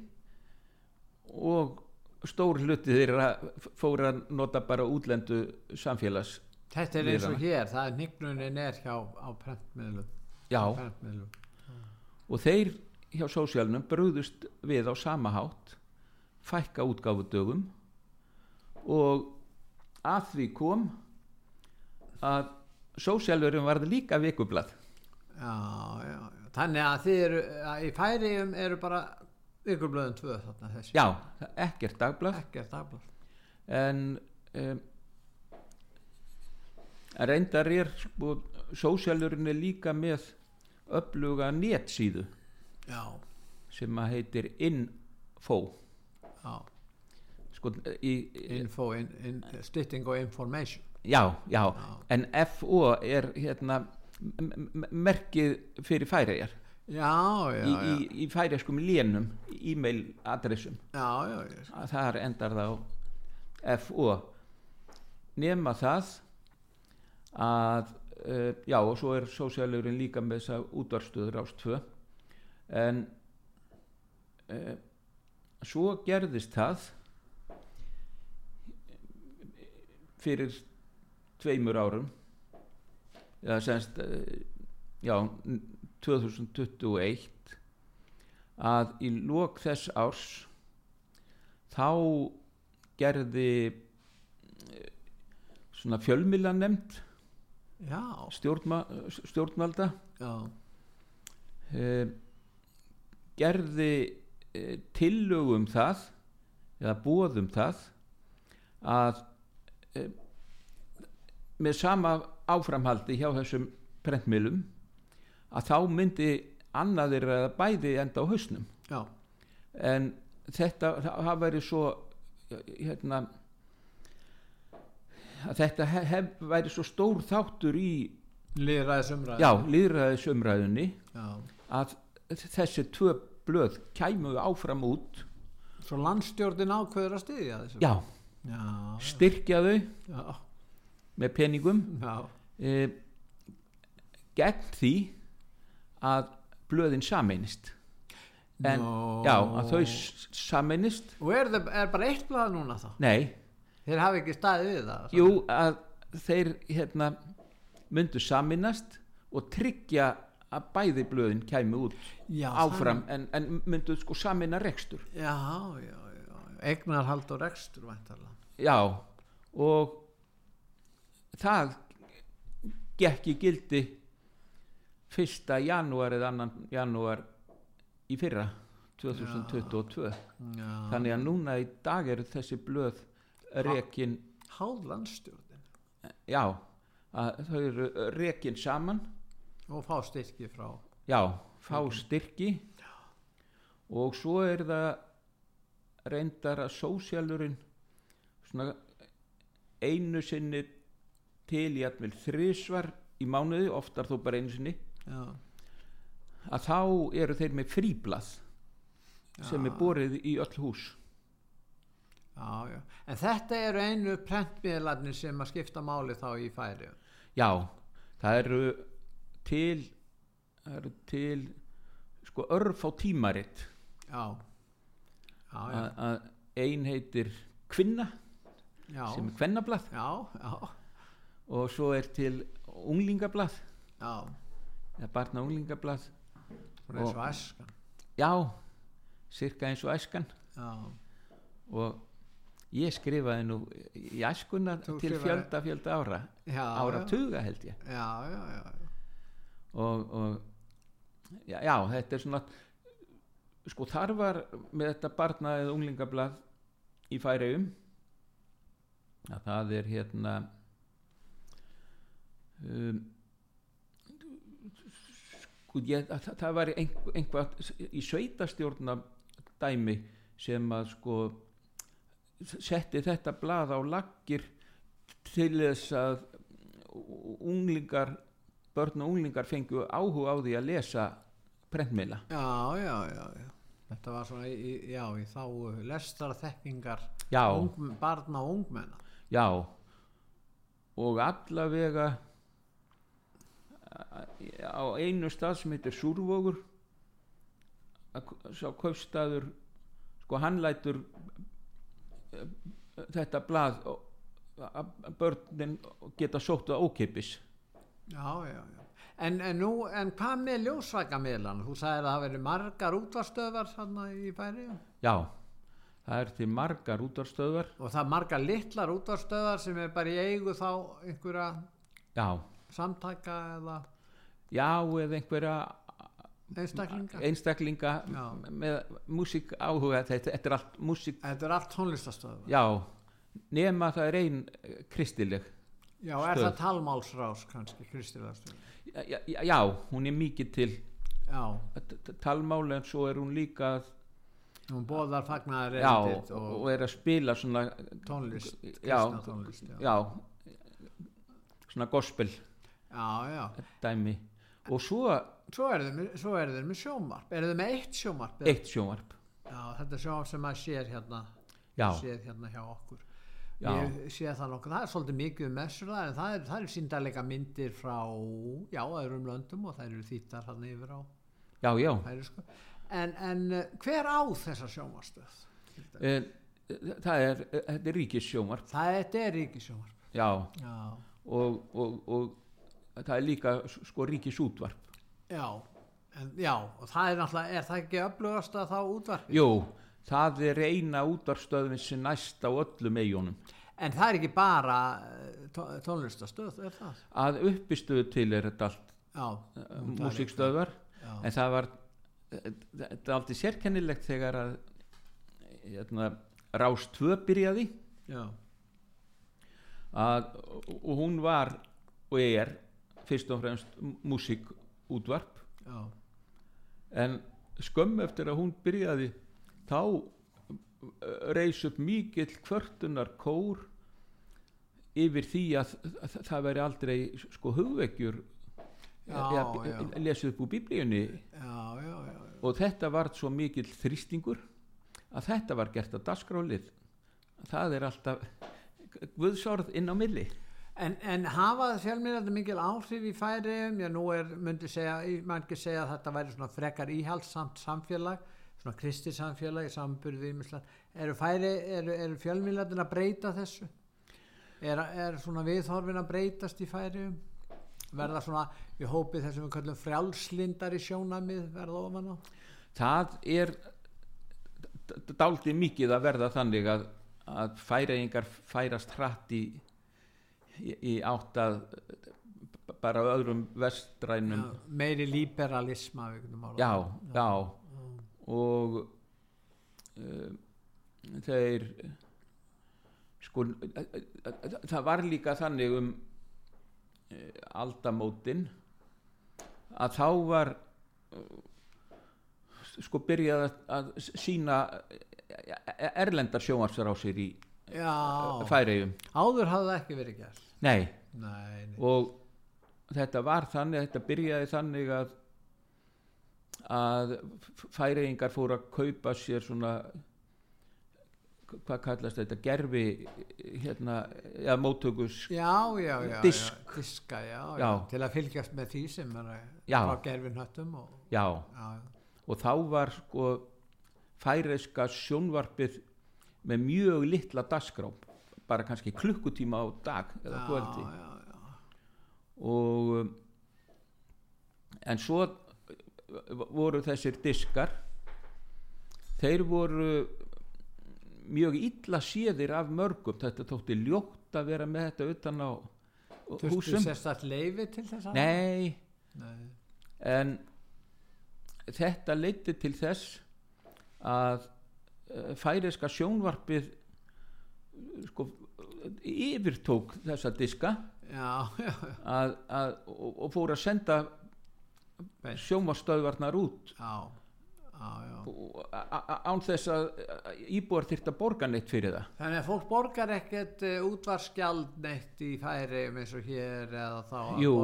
og stór hluti þeirra fór að nota bara útlendu samfélags Þetta er eins og hér, það er nýgnunin er hjá á prentmiðlum. Já, á prentmiðlum. og þeir hjá sósjálnum brúðust við á sama hátt fækka útgáfudögum og að því kom að sósjálfurum varð líka vikublað. Já, já, já, þannig að þið eru að í færiðum eru bara ykkurblöðum tvö þarna þessi. Já, ekkert dagblað. Ekkert dagblað. En um, reyndar er sko, sósjálfurinn er líka með öfluga netsíðu. Já, sem að heitir Info. Já, sko, í, info, in, in, stytting og information. Já, já, en FO er hérna merkið fyrir færiðjar já, já, í, já, í, í færiaskum lénum e-mail adressum já, já, já. þar endar það á FO nema það að uh, já og svo er sósíalugurinn líka með þess að útvarstöður ást 2 en uh, svo gerðist það fyrir tveimur árum eða semst uh, já 2021 að í lok þess árs þá gerði svona fjölmila nefnd stjórnma, stjórnvalda. Eh, gerði eh, tillögum það eða bóðum það að eh, með sama áframhaldi hjá þessum prentmilum að þá myndi annaðir eða bæði enda á hausnum. Já, en þetta það væri svo hérna að þetta hef, hef, væri svo stór þáttur í líðræðisumræðunni að þessi tvö blöð kæmu áfram út. Svo landstjórnin ákveður að styðja þessu. Já, já, styrkja þau. Já, með peningum. Já, e, gegn því að blöðin sameinist. En Nó. já, að þau sameinist. Og er, það, er bara eitt blað núna þá? Nei, þeir hafi ekki staðið við það jú að þeir hérna myndu saminast og tryggja að bæði blöðin kæmi út já, áfram en, en myndu sko samina rekstur. Já, já, já, eignarhald og rekstur væntalega já og það gekk í gildi fyrsta janúar eða annan janúar í fyrra 2022 já, þannig að núna í dag eru þessi blöð rekin háð landstjórnin já þau eru rekin saman. Og fá styrki frá já, fá styrki. Og svo er það reyndar að sósjálurinn svona einu sinni til jætmil þrísvar í mánuði, oftar þó bara einu sinni. Já, að þá eru þeir með fríblað sem er borið í öll hús já, já. En þetta eru einu prentmiðlarnir sem að skipta máli þá í færi já, það eru til það eru til sko örf á tímaritt. Já, já, að, ein heitir kvinna já, sem er kvennablað. Já, já, og svo er til unglingablað já. Eða barna unglingablað hún er Og- svo æskan. Já, cirka eins og æskan. Já, og ég skrifaði nú í æskuna Þú til skrifaði- fjölda fjölda ára. Já, ára já. tuga held ég. Já, og, og já, þetta er svona sko þar var með þetta barna eða unglingablað í færiðum að það er hérna um, sko ég, að, það, var einhvað í sveitastjórna dæmi sem að sko setti þetta blað á laggir til þess að unglingar börn og unglingar fengu áhuga á því að lesa prentmiðla já, já, já, já. Þetta var svona í, já, í þá lestarþekkingar ung, barna og ungmenna. já og allavega á einu stað sem heitir Súrvogur að sá kaupstaður sko hann lætur þetta blað að að börnin geta sótt á ókeipis Já, já, já. En, en nú, en hvað með ljósvakamiðlan? Þú sagðir að það veri margar útvarstöðvar í færi já, það er til margar útvarstöðvar og það er margar litlar útvarstöðvar sem er bara í eigu þá einhverja já, samtaka eða já eða einhverja einstaklinga. einstaklinga með músík áhuga þetta, þetta er allt músík Þetta er allt tónlistastöðvar. já, nema það er ein eh, kristileg Já, er stöð. það talmálsrás kannski, kristilegastöð? já, já, já, hún er mikið til talmál en svo er hún líka hún já, erindið og, og, er að spila svona tónlist, já, kristna tónlist. Já, já svona gospel já, já. dæmi og svo Svo eru þeir, eru þeir með sjómarp. Eru þeir með eitt sjómarp? eitt sjónvarp Já, þetta er sjómarp sem maður sér hérna, já, sér hérna hjá okkur. Já. Ég sé það nokkuð, það er svolítið mikið um messur það, en það er, það er síndarleika myndir frá, já, öðrum löndum og það eru þýttar hann yfir á já, já færisku. En, en eh, hver á þessa sjómarstöð? e, það er, þetta er ríkis sjónvarp Það er ríkisjómarp. já, Já, og, og, og það er líka sko ríkis útvarp já, en, já, og það er náttúrulega, er það ekki öflugast að þá útvarpi? jú, það er eina útvarpstöðin sem næst á öllum eigunum En það er ekki bara eh, tó- tónlistastöð, er það? að uppistöðu til er þetta allt Já, uh, músikstöðvar Já. en það var eh, þetta er aldrei sérkennilegt þegar að hérna, Rás 2 byrjaði já, að, og hún var og er fyrst og fremst músikútvarp. Já, en skömm eftir að hún byrjaði þá reys upp mikill kvörtunar kór yfir því að, að það veri aldrei sko hugvekjur Já, já. lesið upp úr biblíunni. Og þetta var svo mikill þrýstingur að þetta var gert að dasgrálið það er alltaf guðsorð inn á milli En, en hafa fjölmiðlega mikil áhrif í færiðum, já nú er, myndi segja, mann ekki segja að þetta væri svona frekar íhaldsamt samfélag, svona kristi samfélag í samburði ímislega. Eru færi, eru, eru fjölmiðlega að breyta þessu? Er, er svona viðhorfin að breytast í færiðum? Verða svona í hópi þessum við kallum frjálslindar í sjónamið verða ofan á? það er dálítið mikið að verða þannig að, að færiðingar færast hratt í, í, í átt að bara öðrum vestrænum. Já, meiri liberalisma orðað. já, já, og um, þeir sko það var líka þannig um uh, aldamótin að þá var uh, sko byrjað að, sína erlendar sjónvarsrásir í Já, færiðum áður hafði það ekki verið gert. Nei, Nei, nei. og þetta var þannig þetta byrjaði þannig að að færiðingar fóru að kaupa sér svona hvað kallast þetta gerfi hérna, eða móttökus já, já, já, Disk. já, diska, já, já, til að fylgjast með því sem er frá gerfinhöttum og, já, og þá var sko færiðska sjónvarpið með mjög litla dagskrá bara kannski klukkutíma á dag eða já, kvöldi. já, og um, en svo uh, voru þessir diskar. Þeir voru mjög illa séðir af mörgum. Þetta þótti ljótt að vera með þetta utan á þurftu húsum. sérstætt leifi til þess að nei, nei, en þetta leiti til þess að uh, færiska sjónvarpið sko yfirtók þessa diska já, já, já, að, að, og, og fór að senda Beint. sjónvarstöðvarnar út. Án þess að íbúar þyrft að borga neitt fyrir það. Þannig að fólk borgar ekkert uh, útvarskjald neitt í færi eins og hér eða þá jú,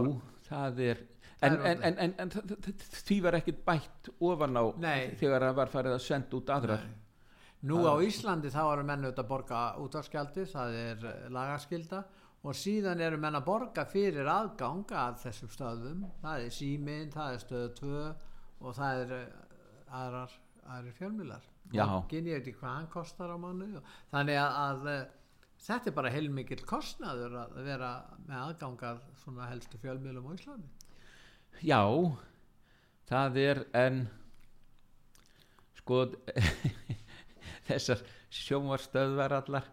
það er en, en, en, en, því var ekkit bætt ofan á Nei. þegar það var farið að senda út aðrar. Nei. Nú á Íslandi þá eru menn auðvitað að borga útvarskjaldi, það er lagaskylda og síðan eru menn að borga fyrir aðgang að þessum stöðum, það er síminn, það er stöðu 2 og það er eh, aðrar, aðrar fjölmilar. Borgin, ég veit ekki hvað hann kostar á mánu. Þannig að, að eh, þetta er bara heilmikill kostnaður að vera með aðgang að svona helstu fjölmilum á Íslandi. já, það er en sko þessar sjónvarstöðvar allar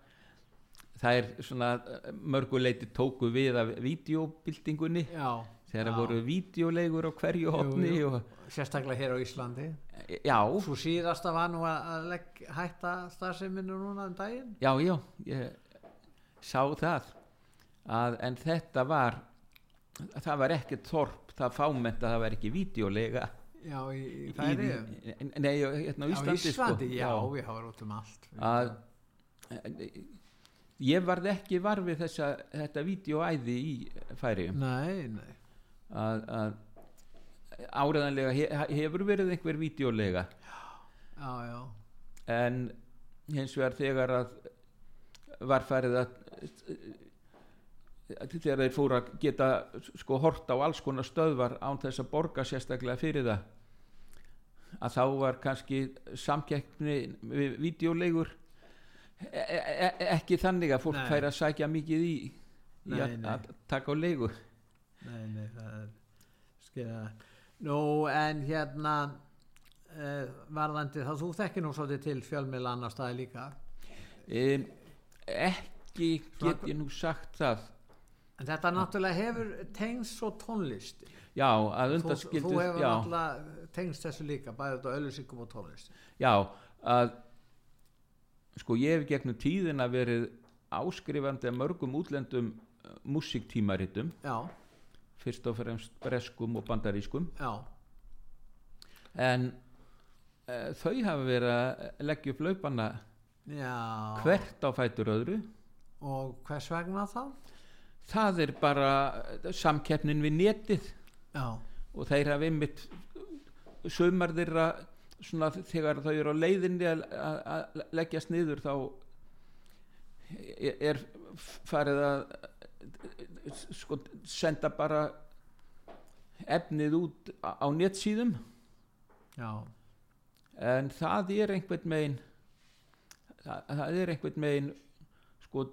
það er svona eh, mörguleiti tóku við af vídeobildingunni Já. þegar já. voru vídeoleigur á hverju og Sérstaklega hér á Íslandi. já, Svo síðasta var nú að legg, hætta starfseminu núna um daginn. já, já ég sá það að, en þetta var það var ekkert þorp það fáment að það var ekki vídeolega Já, í, í færi. nei, hérna á Íslandi, Íslandi, sko. já, já, var út um allt. að ég varð ekki var við þessa, þetta vídeoæði í færiðum Nei, nei. að, að áreðanlega he, hefur verið einhver vídeolega já, já, en hins vegar þegar að var farið að þegar þeir fóru að geta sko hort á alls konar stöðvar án þess að borga sérstaklega fyrir það að þá var kannski samkeppni við videolegur e e e ekki þannig að fólk Nei. færi að sækja mikið í, í Nei, nei. að taka á leigu. Nei, nei, það er skilja nú, en hérna uh, varðandi þá þú þekkir nú svolítið til fjölmiðla annar staði líka. Um, ekki get ég nú sagt það. En þetta náttúrulega hefur tengst svo tónlist. Já, að þú, undanskildu þú hefur já, náttúrulega tengst þessu líka bæðið þetta öllusingum og tónlist. Já, að sko ég hef gegnum tíðina verið áskrifandi að mörgum útlendum uh, músiktímaritum. Já, fyrst og fremst breskum og bandarískum. Já, en uh, þau hafa verið að leggja upp laupana já. hvert á fætur öðru. Og hvers vegna þá? það er bara eh, samkeppnin við netið. Já, og þeir hafa einmitt sömar þeirra svona þegar þau eru á leiðinni að, leggjast niður þá er- farið að sko senda bara efnið út á netsíðum. Já, en það er einhvern megin það, það er einhvern megin sko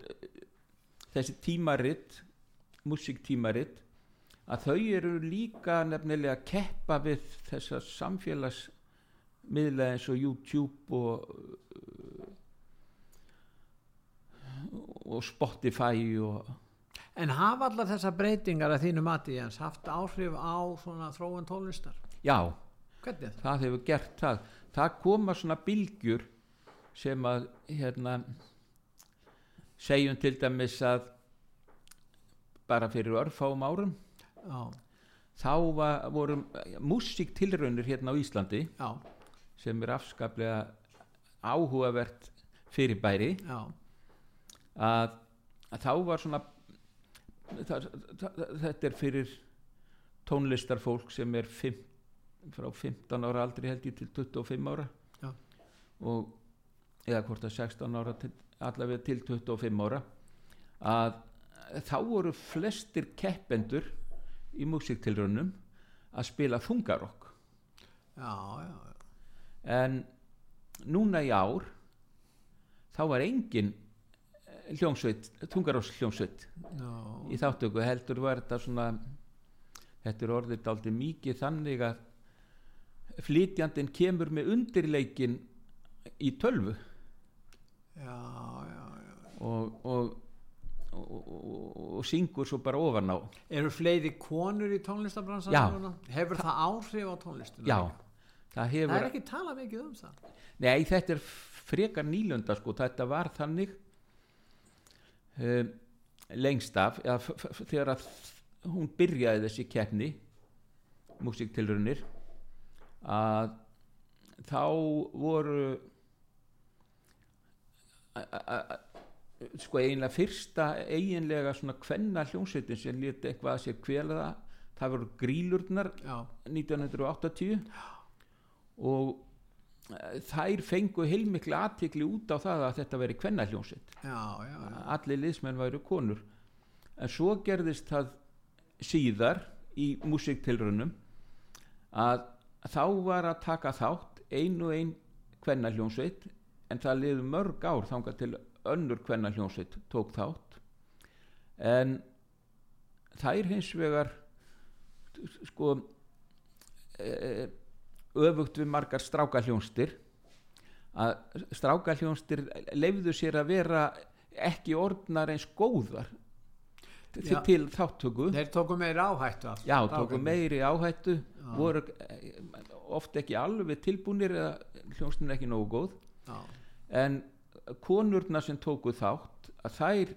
þessi tímaritt músiktímaritt að þau eru líka nefnilega að keppa við þessa samfélagsmiðla eins og YouTube og og Spotify og En hafa allar þessar breytingar að þínu mati Jens haft áhrif á svona þróun tónlistar? já, Hvernig er það? hefur gert það það koma svona bylgjur sem að hérna segjum til dæmis að bara fyrir örfáum árum þá var, voru músiktilraunir hérna á Íslandi já, sem er afskaplega áhugavert fyrirbæri. Að, að þá var svona það, það, þetta er fyrir tónlistarfólk sem er fimm, frá 15 ára aldrei held ég til 25 ára. Já. og eða hvort að 16 ára til, allavega til 25 ára. Að þá voru flestir keppendur í músiktilraunum að spila þungarokk en núna í ár þá var engin hljómsveit, þungarós hljómsveit já. í þáttöku heldur var þetta svona þetta er orðið dálítið mikið þannig að flytjandinn kemur með undirleikin í tölvu já, já, já. og, og, og, og, og syngur svo bara ofan á Eru fleiri konur í núna? Hefur það áhrif á tónlistuna? já, það Það hefur er ekki talað mikið um það. Nei, þetta er frekar nýlunda sko, þetta var þannig um, lengst af f- þegar að hún byrjaði þessi keppni músiktilrunir að þá voru a- a- a- sko eiginlega fyrsta eiginlega svona kvenna hljómsveitin sem lét eitthvað að sér kvela það voru grílurnar Já, 1980 og eh, þær fengu heilmikla aðtikli út á það að þetta veri já, já. allir liðsmenn væru konur. En svo gerðist það síðar í músiktilrunum að þá var að taka þátt ein og ein kvennahljómsveit en það liðu mörg ár þangað til önnur kvennahljómsveit tók þátt. En þær hins vegar sko e, öfugt við margar strákahljónstir að strákahljónstir leifðu sér að vera ekki orðnar eins góðar til, Já. til þáttöku. Þeir tóku meiri áhættu af já, tóku meiri áhættu Já. voru eh, oft ekki alveg tilbúnir eða hljónstin ekki nógu góð. Já, en konurna sem tóku þátt að þær,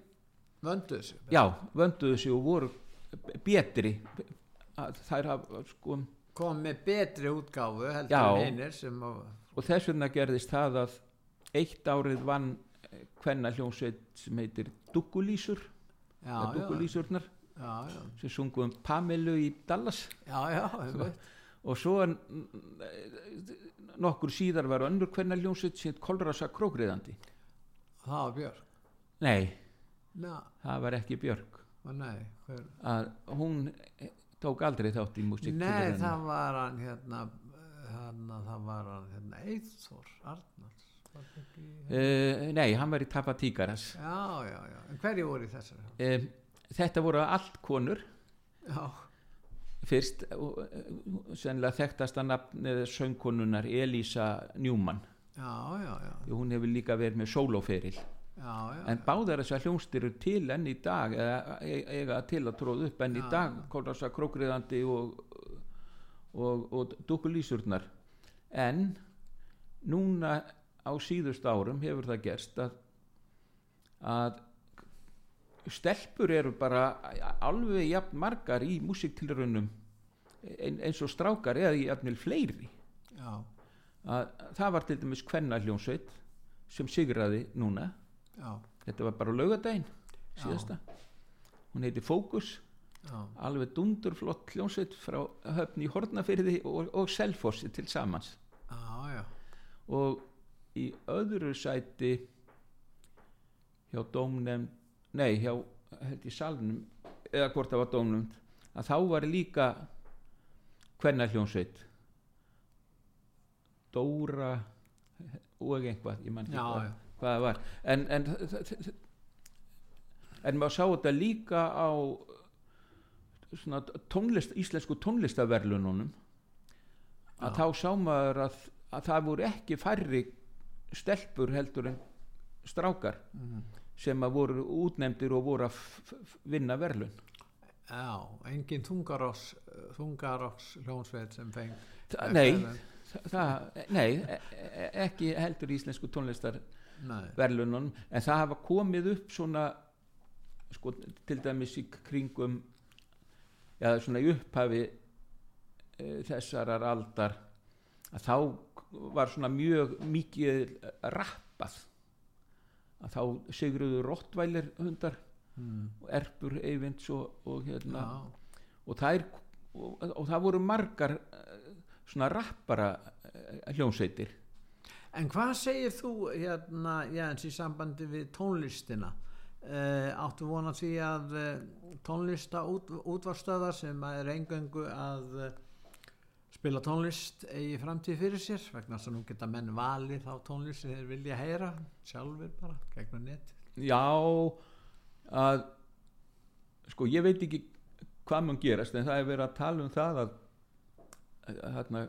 vönduðu sig. já, vönduðu sig og voru betri. Þær hafa sko Kom með betri útgáfu heldur einir að, og þess vegna gerðist það að eitt árið vann hvenna hljómsveit sem heitir Dugulísur já, Dugulísurnar já, já, sem sungu um Pamelu í Dallas. Einmitt. og svo nokkur síðar var önnur hvernig hljómsveit sem Kolrasa krókriðandi það var Björk. Nei, Ná, það var ekki Björk. Og nei, hver? Að hún tók aldrei þátt í músík Nei, það var hann hérna, hérna það var hann hérna Eithor Arnalds ekki, uh, nei, hann var í Tapatíkaras Já, já, já, en hverju voru í þessari? um, þetta voru allt konur. Já, fyrst uh, sennilega þekktasta nafnið söngkonunnar Elísa Njúmann já, já, já, hún hefur líka verið með sólóferil. En báðar þessar hljónstir eru til enn í dag eða e- eiga til að tróða upp enn í dag Kólrasa krókriðandi og, og, og dúkulísurnar en núna á síðust árum hefur það gerst að að stelpur eru bara alveg jafn margar í músiktilrunum ein, eins og strákar eða jafnvel fleiri. Já, að það var til dæmis kvenna hljónsveit sem sigraði núna. Já, þetta var bara á laugadaginn síðasta. Hún heiti Fókus. Já, alveg dundurflott hljónsveit frá höfn í Hortnafyrði og, og Selfossi til samans. Já, já, og í öðru sæti hjá dómnefnd nei hjá held í salnum eða hvort það var dómnefnd að þá var líka hvenna hljónsveit Dóra og einhvað ég man ekki hvað, hvað það var. En, en, en maður sá þetta líka á svona tónlist, íslensku tónlistaverlununum að Já. þá sá maður að, að það voru ekki færri stelpur heldur en strákar mm. sem að voru útnefndir og voru að vinna verlun já, engin þungaroks hljónsveit sem feng nei, það, nei e- e- ekki heldur íslensku tónlistar nei, verlunum en það hafa komið upp svona sko, til dæmis í kringum já, svona í upphafi e, þessarar aldar að þá var svona mjög mikið rappað. Að þá sigruðu rottvælir hundar mm. og erpur eyvinds og, og hérna. Og og, það voru margar svona rappara eh, hljómsveitir En hvað segir þú hérna, Jens, í sambandi við tónlistina? Uh, áttu vona því að uh, tónlista út, útvarstöðar sem er engöngu að uh, spila tónlist eigi framtíð fyrir sér vegna þess að nú geta menn valið þá tónlist sem þeir vilja heyra sjálfur bara, gegnum net já að sko ég veit ekki hvað mun gerast en það er verið að tala um það að, að hérna,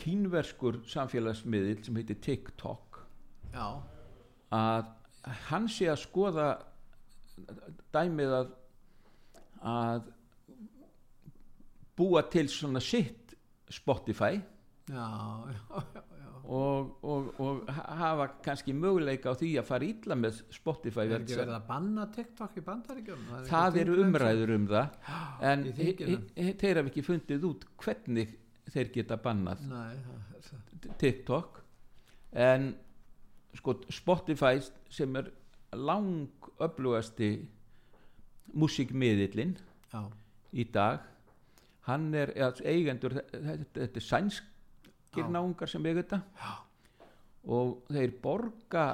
kínverskur samfélagsmiðil sem heitir TikTok Já, að hann sé að skoða dæmið að að búa til svona sitt Spotify já, já, já. Og, og, og hafa kannski möguleika á því að fara illa með Spotify Er ekki verið að banna TikTok í bandaríkjum? það eru umræður um það en þeir hafa ekki fundið út hvernig þeir geta bannað Nei, það það. TikTok en sko Spotify sem er lang öflugasti músikmiðillin Já, í dag hann er eða, eigendur þetta, þetta er sænskir Já. náungar sem eiga þetta Já. og þeir borga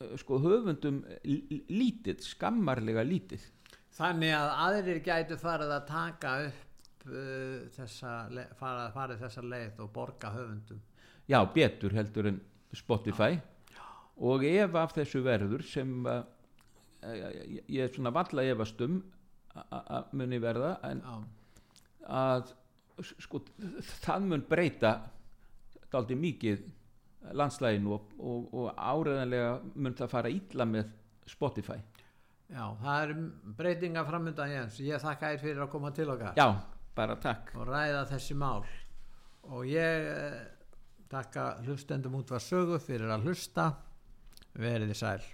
eh, sko höfundum lítið, skammarlega lítið Þannig að aðrir gætu farið að taka upp uh, þessa, farið, farið þessa leið og borga höfundum. já, betur heldur en Spotify og ef af þessu verður sem uh, ég, er svona valla efast um að muni verða en Já, að sko, það mun breyta daldi mikið landslæginu og, og, og áreðanlega mun það fara illa með Spotify já það er breytinga framöndan Jens. Ég þakka þér fyrir að koma til okkar já, bara takk og ræða þessi mál. Og ég eh, þakka hlustendum út var sögu fyrir að hlusta. Verið þið sæl.